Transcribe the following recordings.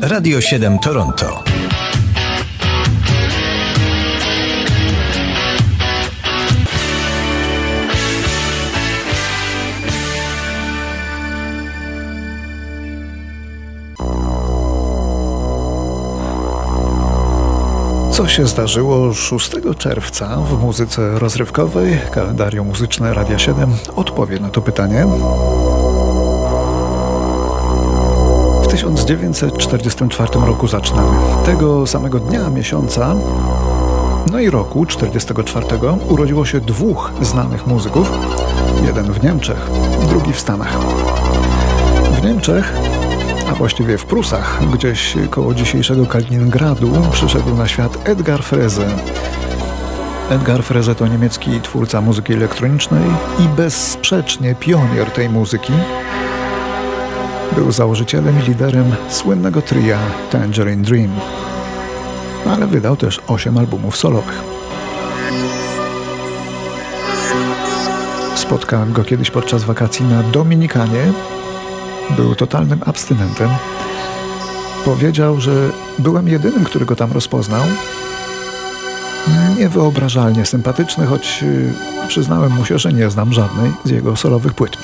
Radio 7 Toronto. Co się zdarzyło 6 czerwca w muzyce rozrywkowej? Kalendarium muzyczne Radia 7 odpowie na to pytanie. 1944 roku zaczynamy. Tego samego dnia, miesiąca, no i roku 44 urodziło się dwóch znanych muzyków. Jeden w Niemczech, drugi w Stanach. W Niemczech a właściwie w Prusach, gdzieś koło dzisiejszego Kaliningradu, przyszedł na świat Edgar Freze. Edgar Freze to niemiecki twórca muzyki elektronicznej i bezsprzecznie pionier tej muzyki. Był założycielem i liderem słynnego tria Tangerine Dream, ale wydał też 8 albumów solowych. Spotkałem go kiedyś podczas wakacji na Dominikanie, był totalnym abstynentem. Powiedział, że byłem jedynym, który go tam rozpoznał. Niewyobrażalnie sympatyczny, choć y, przyznałem mu się, że nie znam żadnej z jego solowych płyt.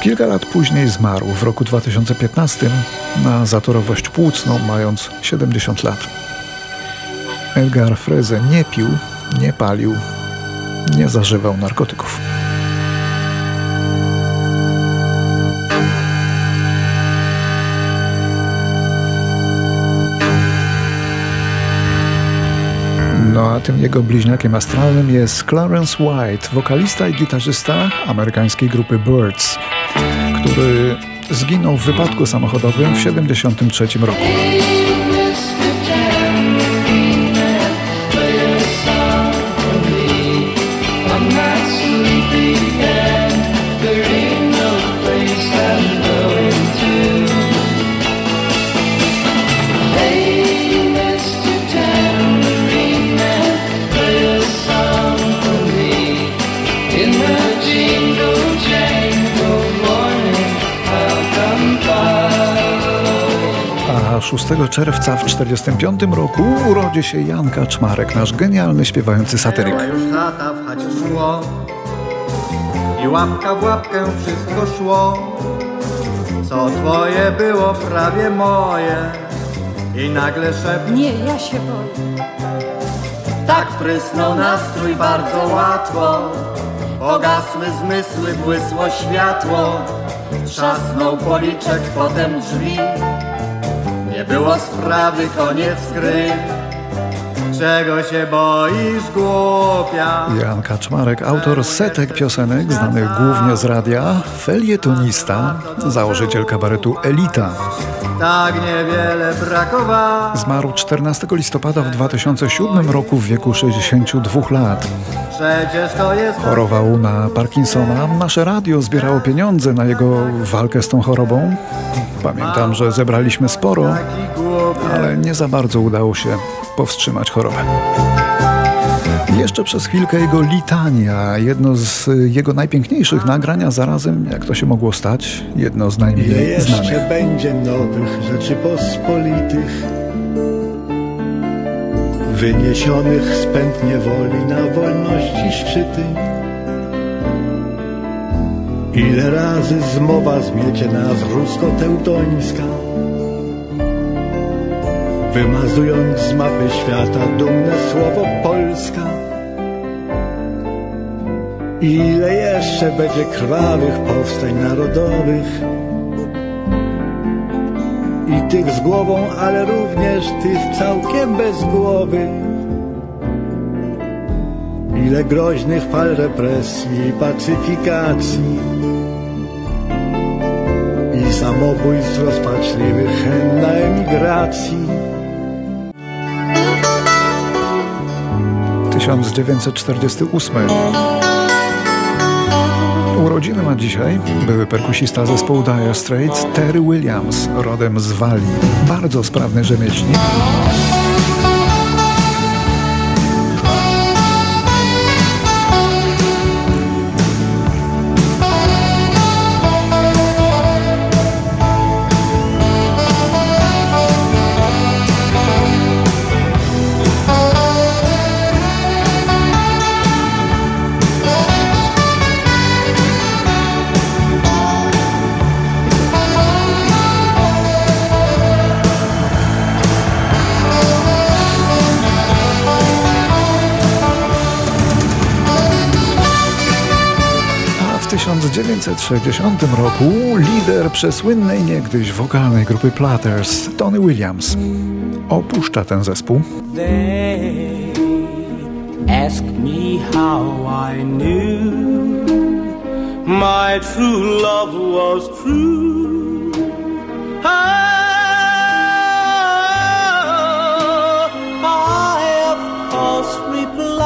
Kilka lat później zmarł w roku 2015 na zatorowość płucną, mając 70 lat. Edgar Freze nie pił, nie palił, nie zażywał narkotyków. No a tym jego bliźniakiem astralnym jest Clarence White, wokalista i gitarzysta amerykańskiej grupy Birds, który zginął w wypadku samochodowym w 1973 roku. A 6 czerwca w 1945 roku urodzi się Jan Kaczmarek, nasz genialny śpiewający satyryk. już lata w chacie szło i łapka w łapkę wszystko szło. Co twoje było prawie moje i nagle szept Nie, ja się boję. tak prysnął nastrój bardzo łatwo. Pogasły zmysły, błysło światło, trzasnął policzek, potem drzwi. Nie było sprawy, koniec gry. Czego się boisz, głupia? Jan Kaczmarek, autor setek piosenek znanych głównie z radia, felietonista, założyciel kabaretu Elita. Tak niewiele brakowało. Zmarł 14 listopada w 2007 roku w wieku 62 lat. Przecież to jest Chorował na Parkinsona. Nasze radio zbierało pieniądze na jego walkę z tą chorobą. Pamiętam, że zebraliśmy sporo, ale nie za bardzo udało się powstrzymać chorobę. Jeszcze przez chwilkę jego litania, jedno z jego najpiękniejszych nagrań, a zarazem, jak to się mogło stać, jedno z Ile najmniej jeszcze znanych. będzie nowych Rzeczypospolitych Wyniesionych z pęd niewoli na wolności szczyty Ile razy zmowa zmiecie nas rusko-teutońska Wymazując z mapy świata dumne słowo Polska Ile jeszcze będzie krwawych powstań narodowych i tych z głową, ale również tych całkiem bez głowy. Ile groźnych fal represji i pacyfikacji i samobójstw rozpaczliwych chęt na emigracji. 1948. Urodziny ma dzisiaj były perkusista zespołu Dire Straits Terry Williams, rodem z Walii. Bardzo sprawny rzemieślnik. 1960 roku lider przesłynnej niegdyś wokalnej grupy Platters, Tony Williams, opuszcza ten zespół.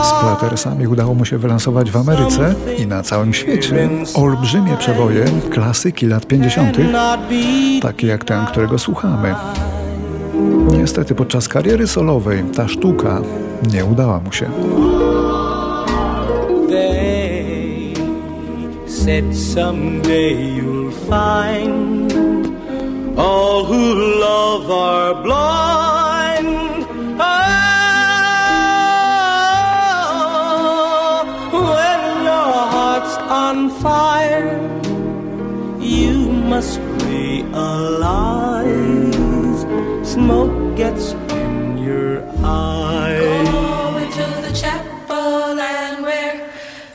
Z Platersami udało mu się wylansować w Ameryce i na całym świecie olbrzymie przeboje klasyki lat 50., takie jak ten, którego słuchamy. Niestety podczas kariery solowej ta sztuka nie udała mu się. said someday you'll find all who love are blind. On fire, you must realize smoke gets in your eyes. Go into the chapel and we're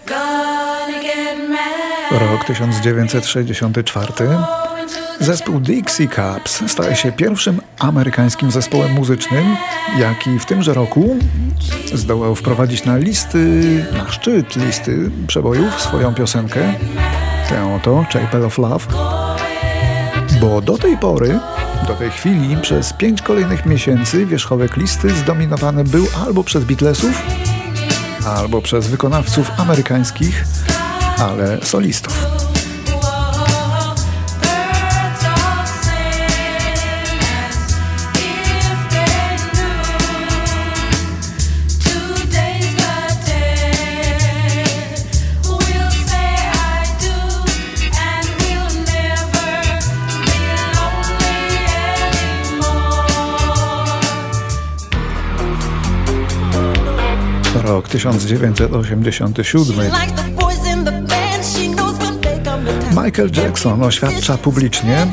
gonna get mad. Rok 1964. Zespół Dixie Cups staje się pierwszym amerykańskim zespołem muzycznym, jaki w tymże roku zdołał wprowadzić na listy, na szczyt listy przebojów swoją piosenkę, tę oto Chapel of Love, bo do tej pory, do tej chwili, przez pięć kolejnych miesięcy wierzchołek listy zdominowany był albo przez Beatlesów, albo przez wykonawców amerykańskich, ale solistów. 1987. Michael Jackson oświadcza publicznie,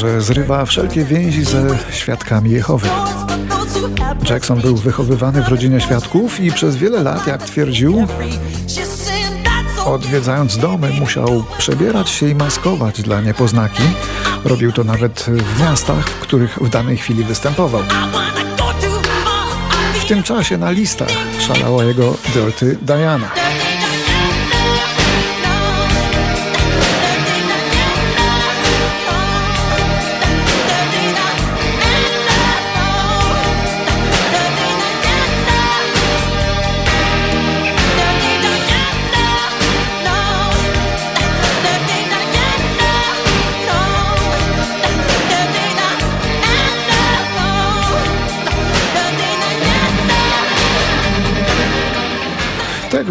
że zrywa wszelkie więzi ze świadkami Jehowy. Jackson był wychowywany w rodzinie świadków i przez wiele lat, jak twierdził, odwiedzając domy, musiał przebierać się i maskować dla niepoznaki. Robił to nawet w miastach, w których w danej chwili występował. Tym czasie na listach szalała jego Dirty Diana.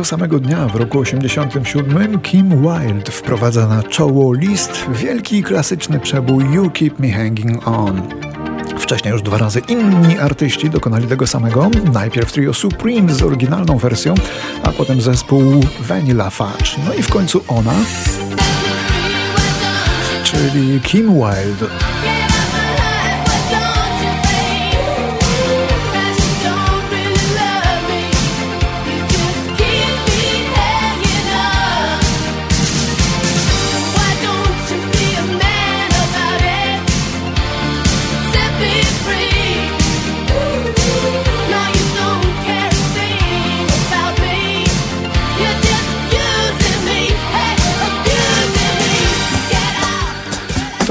Tego samego dnia w roku 87 Kim Wilde wprowadza na czoło list wielki klasyczny przebój You Keep Me Hanging On. Wcześniej już dwa razy inni artyści dokonali tego samego. Najpierw trio Supreme z oryginalną wersją, a potem zespół Vanilla Fudge. No i w końcu ona, czyli Kim Wilde.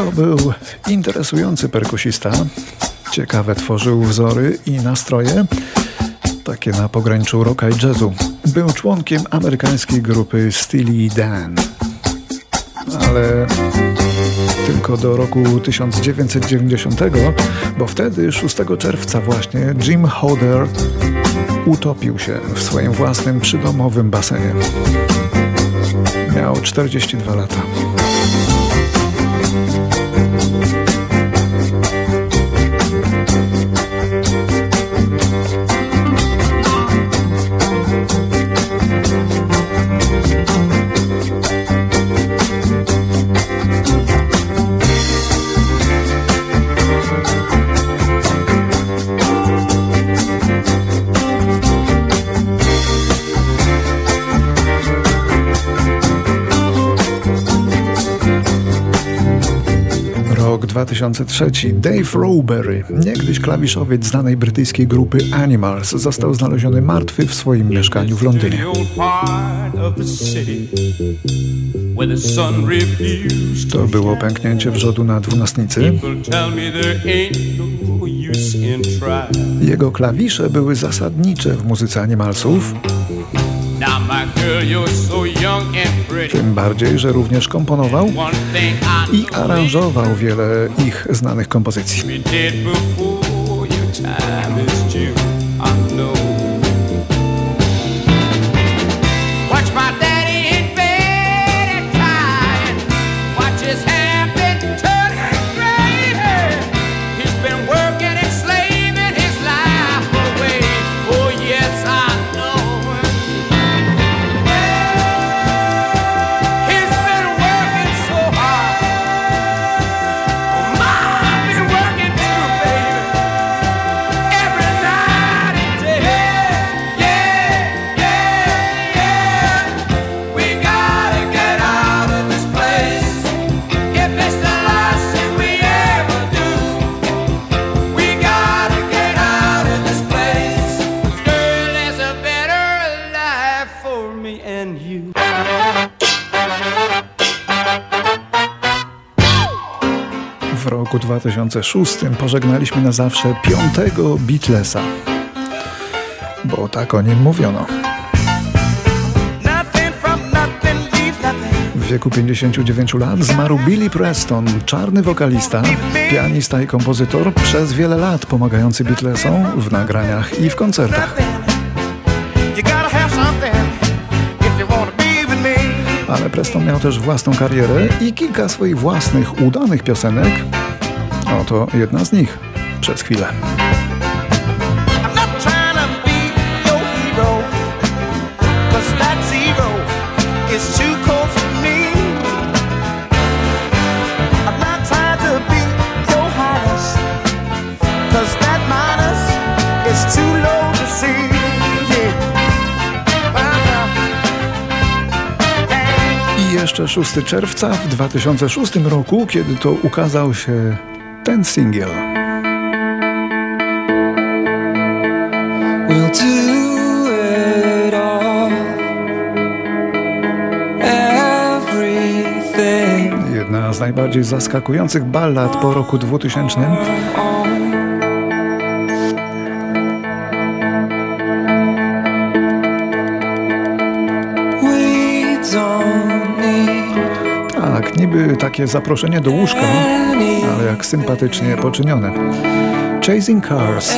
To był interesujący perkusista. Ciekawe tworzył wzory i nastroje, takie na pograniczu rocka i jazzu. Był członkiem amerykańskiej grupy Steely Dan. Ale tylko do roku 1990, bo wtedy 6 czerwca właśnie Jim Hodder utopił się w swoim własnym przydomowym basenie. Miał 42 lata. 2003. Dave Roweberry, niegdyś klawiszowiec znanej brytyjskiej grupy Animals, został znaleziony martwy w swoim mieszkaniu w Londynie. To było pęknięcie wrzodu na dwunastnicy. Jego klawisze były zasadnicze w muzyce Animalsów. Tym bardziej, że również komponował i aranżował wiele ich znanych kompozycji. W roku 2006 pożegnaliśmy na zawsze piątego Beatlesa, bo tak o nim mówiono. W wieku 59 lat zmarł Billy Preston, czarny wokalista, pianista i kompozytor, przez wiele lat pomagający Beatlesom w nagraniach i w koncertach. Ale Preston miał też własną karierę i kilka swoich własnych udanych piosenek. Oto jedna z nich przez chwilę. Jeszcze 6 czerwca w 2006 roku, kiedy to ukazał się ten singiel. We'll Jedna z najbardziej zaskakujących ballad po roku 2000. takie zaproszenie do łóżka, ale jak sympatycznie poczynione. Chasing Cars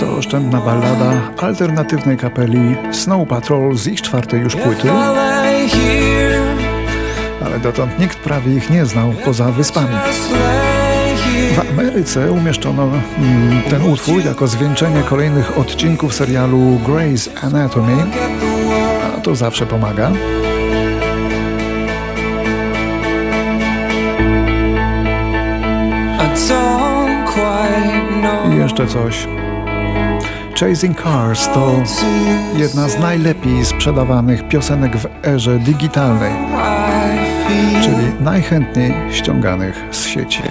to oszczędna ballada alternatywnej kapeli Snow Patrol z ich czwartej już płyty, ale dotąd nikt prawie ich nie znał poza wyspami. W Ameryce umieszczono mm, ten utwór jako zwieńczenie kolejnych odcinków serialu Grey's Anatomy, a to zawsze pomaga. I jeszcze coś. Chasing Cars to jedna z najlepiej sprzedawanych piosenek w erze digitalnej, czyli najchętniej ściąganych z sieci.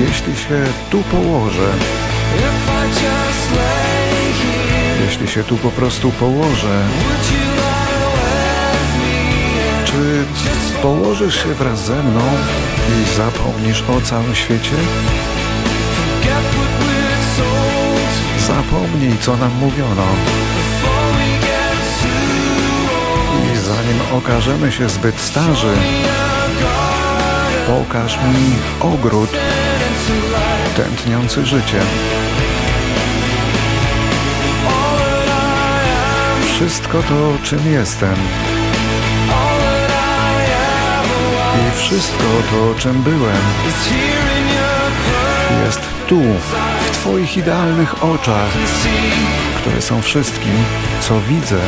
Jeśli się tu położę, jeśli się tu po prostu położę, czy położysz się wraz ze mną i zapomnisz o całym świecie? Zapomnij, co nam mówiono. I zanim okażemy się zbyt starzy, pokaż mi ogród tętniący życiem. Wszystko to, czym jestem. I wszystko to, czym byłem, jest tu, w Twoich idealnych oczach, które są wszystkim, co widzę.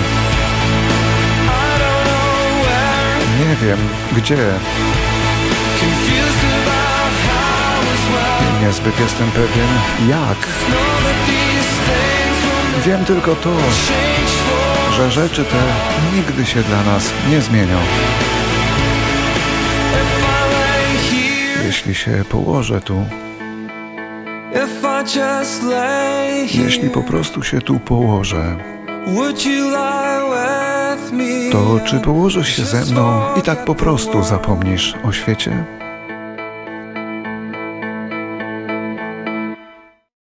Nie wiem, gdzie niezbyt jestem pewien, jak. Wiem tylko to, że rzeczy te nigdy się dla nas nie zmienią. Jeśli się położę tu? Jeśli po prostu się tu położę, to czy położysz się ze mną i tak po prostu zapomnisz o świecie?